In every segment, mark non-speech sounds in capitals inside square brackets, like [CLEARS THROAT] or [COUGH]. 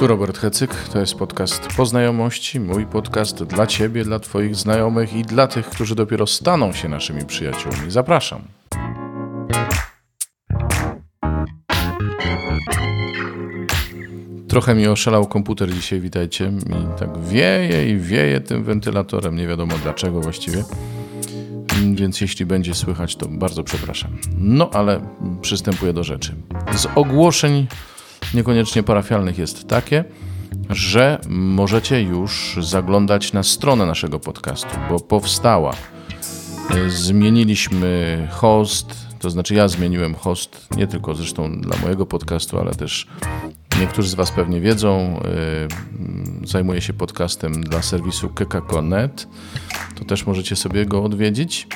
Tu Robert Hecyk, to jest podcast Poznajomości, mój podcast dla Ciebie, dla Twoich znajomych i dla tych, którzy dopiero staną się naszymi przyjaciółmi. Zapraszam. Trochę mi oszalał komputer dzisiaj, witajcie. Mi tak wieje i wieje tym wentylatorem, nie wiadomo dlaczego właściwie. Więc jeśli będzie słychać, to bardzo przepraszam. No ale przystępuję do rzeczy. Z ogłoszeń niekoniecznie parafialnych jest takie, że możecie już zaglądać na stronę naszego podcastu, bo powstała. Zmieniliśmy host, to znaczy ja zmieniłem host, nie tylko zresztą dla mojego podcastu, ale też niektórzy z Was pewnie wiedzą, yy, zajmuję się podcastem dla serwisu kekako.net, to też możecie sobie go odwiedzić.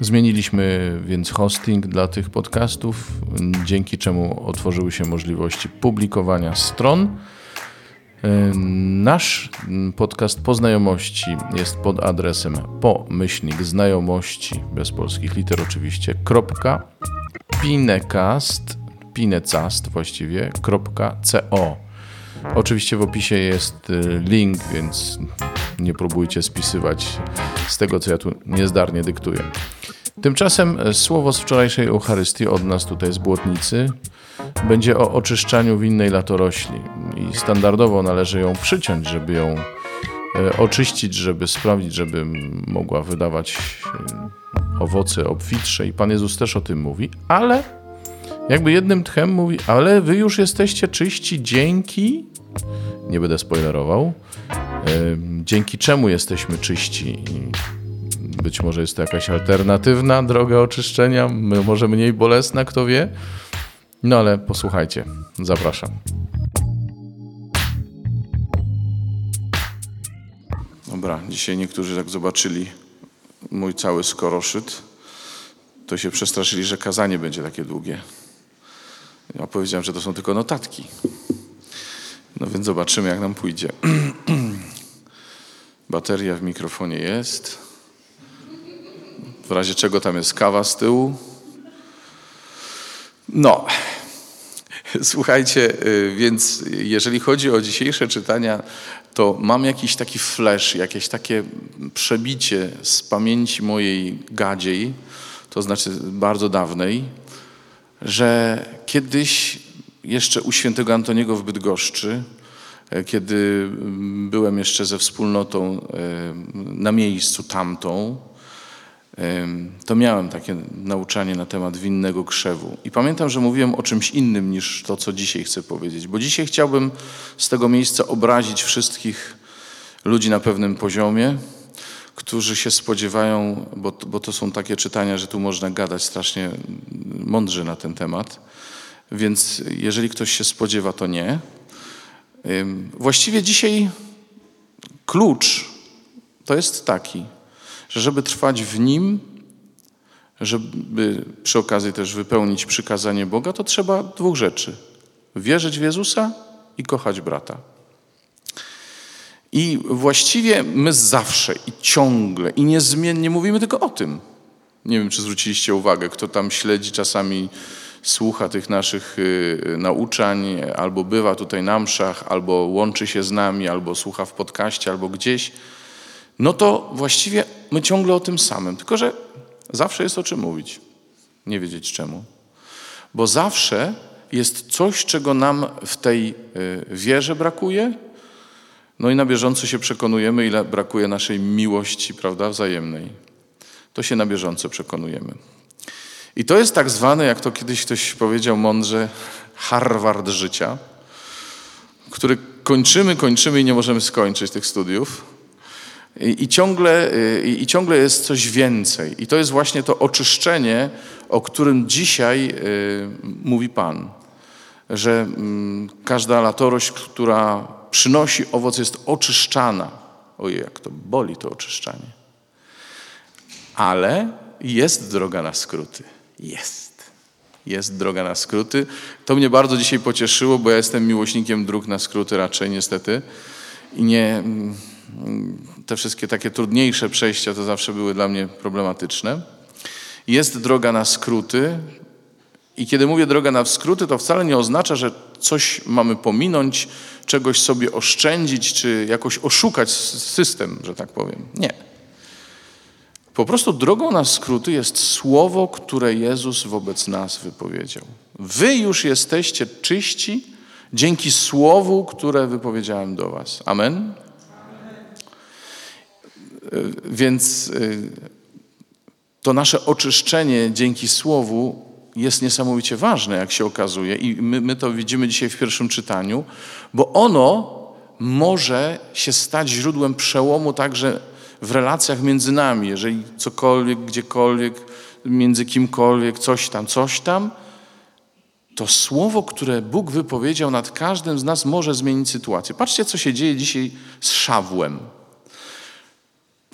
Zmieniliśmy więc hosting dla tych podcastów, dzięki czemu otworzyły się możliwości publikowania stron. Nasz podcast Poznajomości jest pod adresem pomyślnik znajomości, bez polskich liter oczywiście, kropka, pinecast, pinecast właściwie, kropka, co. Oczywiście w opisie jest y, link, więc nie próbujcie spisywać z tego, co ja tu niezdarnie dyktuję. Tymczasem e, słowo z wczorajszej Eucharystii od nas tutaj z Błotnicy będzie o oczyszczaniu winnej latorośli. I standardowo należy ją przyciąć, żeby ją e, oczyścić, żeby sprawdzić, żeby mogła wydawać e, owoce obfitsze i Pan Jezus też o tym mówi, ale jakby jednym tchem mówi, ale wy już jesteście czyści dzięki, nie będę spoilerował, dzięki czemu jesteśmy czyści być może jest to jakaś alternatywna droga oczyszczenia, może mniej bolesna, kto wie. No ale posłuchajcie, zapraszam. Dobra, dzisiaj niektórzy jak zobaczyli mój cały skoroszyt, to się przestraszyli, że kazanie będzie takie długie. Ja powiedziałem, że to są tylko notatki. No więc zobaczymy, jak nam pójdzie. [CLEARS THROAT] Bateria w mikrofonie jest. W razie czego tam jest kawa z tyłu. No, [LAUGHS] słuchajcie, y, więc jeżeli chodzi o dzisiejsze czytania, to mam jakiś taki flash, jakieś takie przebicie z pamięci mojej gadziej, to znaczy bardzo dawnej, że kiedyś jeszcze u świętego Antoniego w Bydgoszczy, kiedy byłem jeszcze ze wspólnotą e, na miejscu tamtą, to miałem takie nauczanie na temat winnego krzewu. I pamiętam, że mówiłem o czymś innym niż to, co dzisiaj chcę powiedzieć, bo dzisiaj chciałbym z tego miejsca obrazić wszystkich ludzi na pewnym poziomie, którzy się spodziewają, bo, bo to są takie czytania, że tu można gadać strasznie mądrze na ten temat. Więc jeżeli ktoś się spodziewa, to nie. Właściwie dzisiaj klucz to jest taki – że żeby trwać w Nim, żeby przy okazji też wypełnić przykazanie Boga, to trzeba dwóch rzeczy. Wierzyć w Jezusa i kochać brata. I właściwie my zawsze i ciągle i niezmiennie mówimy tylko o tym. Nie wiem, czy zwróciliście uwagę, kto tam śledzi czasami, słucha tych naszych y, nauczań, albo bywa tutaj na mszach, albo łączy się z nami, albo słucha w podcaście, albo gdzieś – no to właściwie my ciągle o tym samym, tylko że zawsze jest o czym mówić. Nie wiedzieć czemu. Bo zawsze jest coś, czego nam w tej y, wierze brakuje, no i na bieżąco się przekonujemy, ile brakuje naszej miłości, prawda, wzajemnej. To się na bieżąco przekonujemy. I to jest tak zwane, jak to kiedyś ktoś powiedział mądrze, Harvard życia, który kończymy, kończymy i nie możemy skończyć tych studiów. I, ciągle, y, i ciągle jest coś więcej. I to jest właśnie to oczyszczenie, o którym dzisiaj y, mówi Pan. Że mm, każda latorość, która przynosi owoc, jest oczyszczana. Ojej, jak to boli to oczyszczanie. Ale jest droga na skróty. Jest. Jest droga na skróty. To mnie bardzo dzisiaj pocieszyło, bo ja jestem miłośnikiem dróg na skróty raczej niestety. I nie mm, te wszystkie takie trudniejsze przejścia to zawsze były dla mnie problematyczne. Jest droga na skróty I kiedy mówię droga na skróty, to wcale nie oznacza, że coś mamy pominąć, czegoś sobie oszczędzić, czy jakoś oszukać system, że tak powiem. Nie. Po prostu drogą na skróty jest słowo, które Jezus wobec nas wypowiedział. Wy już jesteście czyści dzięki słowu, które wypowiedziałem do Was. Amen? Amen. Więc y, to nasze oczyszczenie dzięki słowu jest niesamowicie ważne, jak się okazuje, i my, my to widzimy dzisiaj w pierwszym czytaniu, bo ono może się stać źródłem przełomu także w relacjach między nami. Jeżeli cokolwiek, gdziekolwiek, między kimkolwiek, coś tam, coś tam, to słowo, które Bóg wypowiedział nad każdym z nas, może zmienić sytuację. Patrzcie, co się dzieje dzisiaj z Szawłem.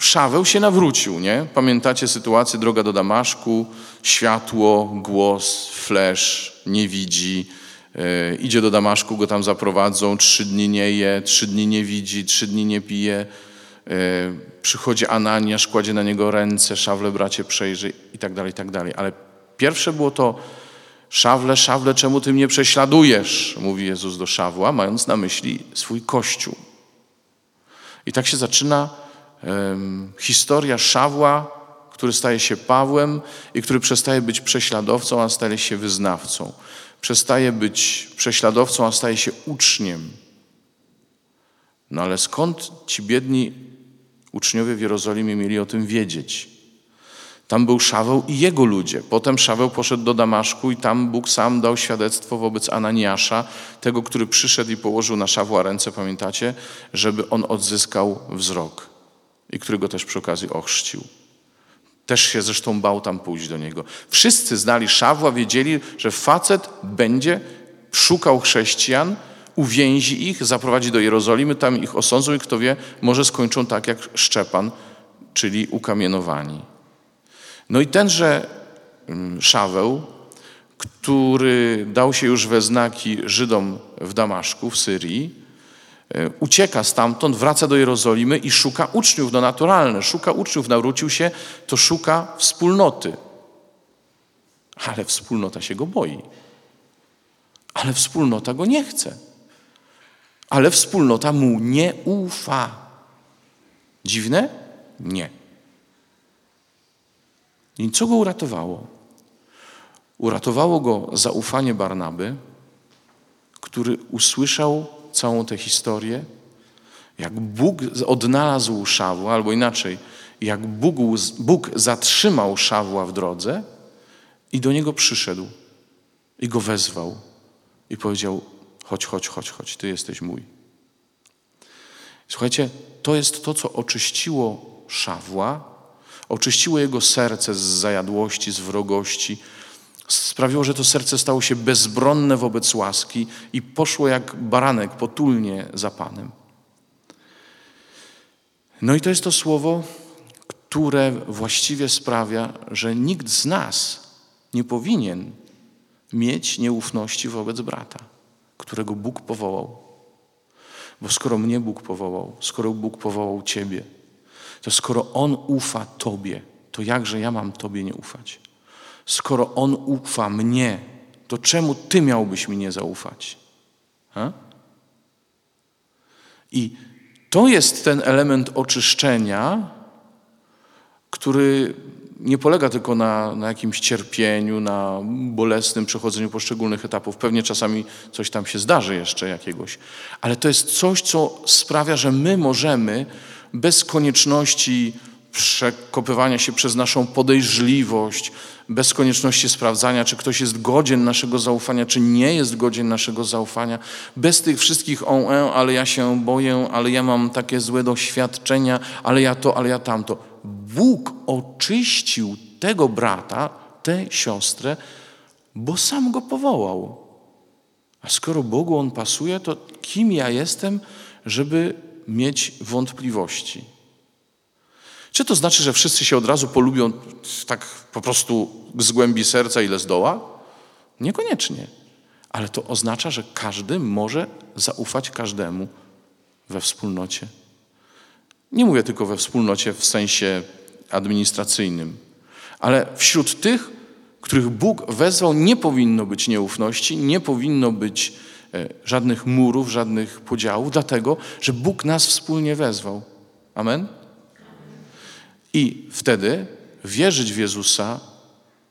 Szaweł się nawrócił, nie? Pamiętacie sytuację, droga do Damaszku, światło, głos, flesz, nie widzi, yy, idzie do Damaszku, go tam zaprowadzą, trzy dni nie je, trzy dni nie widzi, trzy dni nie pije, przychodzi Ananiasz, kładzie na niego ręce, szawle bracie przejrzy i tak dalej, i tak dalej. Ale pierwsze było to, szawle, szawle, czemu ty mnie prześladujesz? Mówi Jezus do szawła, mając na myśli swój Kościół. I tak się zaczyna historia Szawła, który staje się Pawłem i który przestaje być prześladowcą, a staje się wyznawcą. Przestaje być prześladowcą, a staje się uczniem. No ale skąd ci biedni uczniowie w Jerozolimie mieli o tym wiedzieć? Tam był Szaweł i jego ludzie. Potem Szaweł poszedł do Damaszku i tam Bóg sam dał świadectwo wobec Ananiasza, tego, który przyszedł i położył na Szawła ręce, pamiętacie, żeby on odzyskał wzrok i który go też przy okazji ochrzcił. Też się zresztą bał tam pójść do niego. Wszyscy znali Szawła, wiedzieli, że facet będzie szukał chrześcijan, uwięzi ich, zaprowadzi do Jerozolimy, tam ich osądzą i kto wie, może skończą tak jak Szczepan, czyli ukamienowani. No i tenże mm, Szaweł, który dał się już we znaki Żydom w Damaszku, w Syrii, E, ucieka stamtąd, wraca do Jerozolimy i szuka uczniów, no naturalne, szuka uczniów, nawrócił się, to szuka wspólnoty. Ale wspólnota się go boi. Ale wspólnota go nie chce. Ale wspólnota mu nie ufa. Dziwne? Nie. I co go uratowało? Uratowało go zaufanie Barnaby, który usłyszał całą tę historię, jak Bóg odnalazł Szawła, albo inaczej, jak Bóg, Bóg zatrzymał Szawła w drodze i do niego przyszedł i go wezwał i powiedział: Chodź, chodź, chodź, chodź, ty jesteś mój. Słuchajcie, to jest to, co oczyściło Szawła, oczyściło jego serce z zajadłości, z wrogości, sprawiło, że to serce stało się bezbronne wobec łaski i poszło jak baranek potulnie za Panem. No i to jest to słowo, które właściwie sprawia, że nikt z nas nie powinien mieć nieufności wobec brata, którego Bóg powołał. Bo skoro mnie Bóg powołał, skoro Bóg powołał Ciebie, to skoro On ufa Tobie, to jakże ja mam Tobie nie ufać? Skoro On ufa mnie, to czemu Ty miałbyś mi nie zaufać? Ha? I to jest ten element oczyszczenia, który nie polega tylko na, na jakimś cierpieniu, na bolesnym przechodzeniu poszczególnych etapów. Pewnie czasami coś tam się zdarzy jeszcze jakiegoś, ale to jest coś, co sprawia, że my możemy bez konieczności przekopywania się przez naszą podejrzliwość, bez konieczności sprawdzania, czy ktoś jest godzien naszego zaufania, czy nie jest godzien naszego zaufania, bez tych wszystkich on, e, ale ja się boję, ale ja mam takie złe doświadczenia, ale ja to, ale ja tamto. Bóg oczyścił tego brata, tę siostrę, bo sam go powołał. A skoro Bogu on pasuje, to kim ja jestem, żeby mieć wątpliwości? Czy to znaczy, że wszyscy się od razu polubią tak po prostu z głębi serca, ile zdoła? Niekoniecznie. Ale to oznacza, że każdy może zaufać każdemu we wspólnocie. Nie mówię tylko we wspólnocie w sensie administracyjnym, ale wśród tych, których Bóg wezwał, nie powinno być nieufności, nie powinno być e, żadnych murów, żadnych podziałów, dlatego, że Bóg nas wspólnie wezwał. Amen? I wtedy wierzyć w Jezusa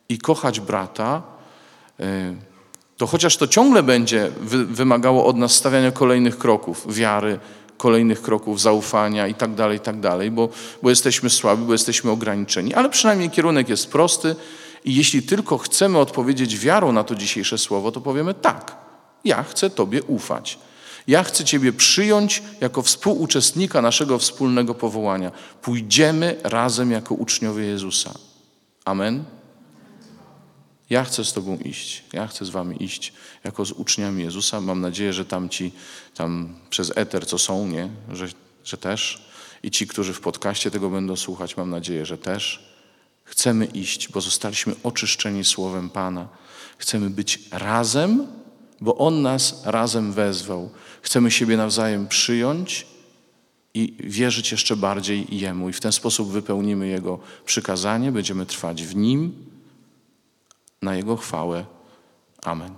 i kochać brata, e, to chociaż to ciągle będzie wymagało od nas stawiania kolejnych kroków wiary, kolejnych kroków zaufania i tak dalej, i tak dalej, bo, bo jesteśmy słabi, bo jesteśmy ograniczeni, ale przynajmniej kierunek jest prosty i jeśli tylko chcemy odpowiedzieć wiarą na to dzisiejsze słowo, to powiemy tak, ja chcę Tobie ufać. Ja chcę Ciebie przyjąć jako współuczestnika naszego wspólnego powołania. Pójdziemy razem jako uczniowie Jezusa. Amen. Ja chcę z Tobą iść. Ja chcę z Wami iść jako z uczniami Jezusa. Mam nadzieję, że tamci tam przez eter, co są, nie? Że, że też. I ci, którzy w podcaście tego będą słuchać, mam nadzieję, że też. Chcemy iść, bo zostaliśmy oczyszczeni Słowem Pana. Chcemy być razem, bo On nas razem wezwał. Chcemy siebie nawzajem przyjąć i wierzyć jeszcze bardziej Jemu. I w ten sposób wypełnimy Jego przykazanie, będziemy trwać w Nim na Jego chwałę. Amen.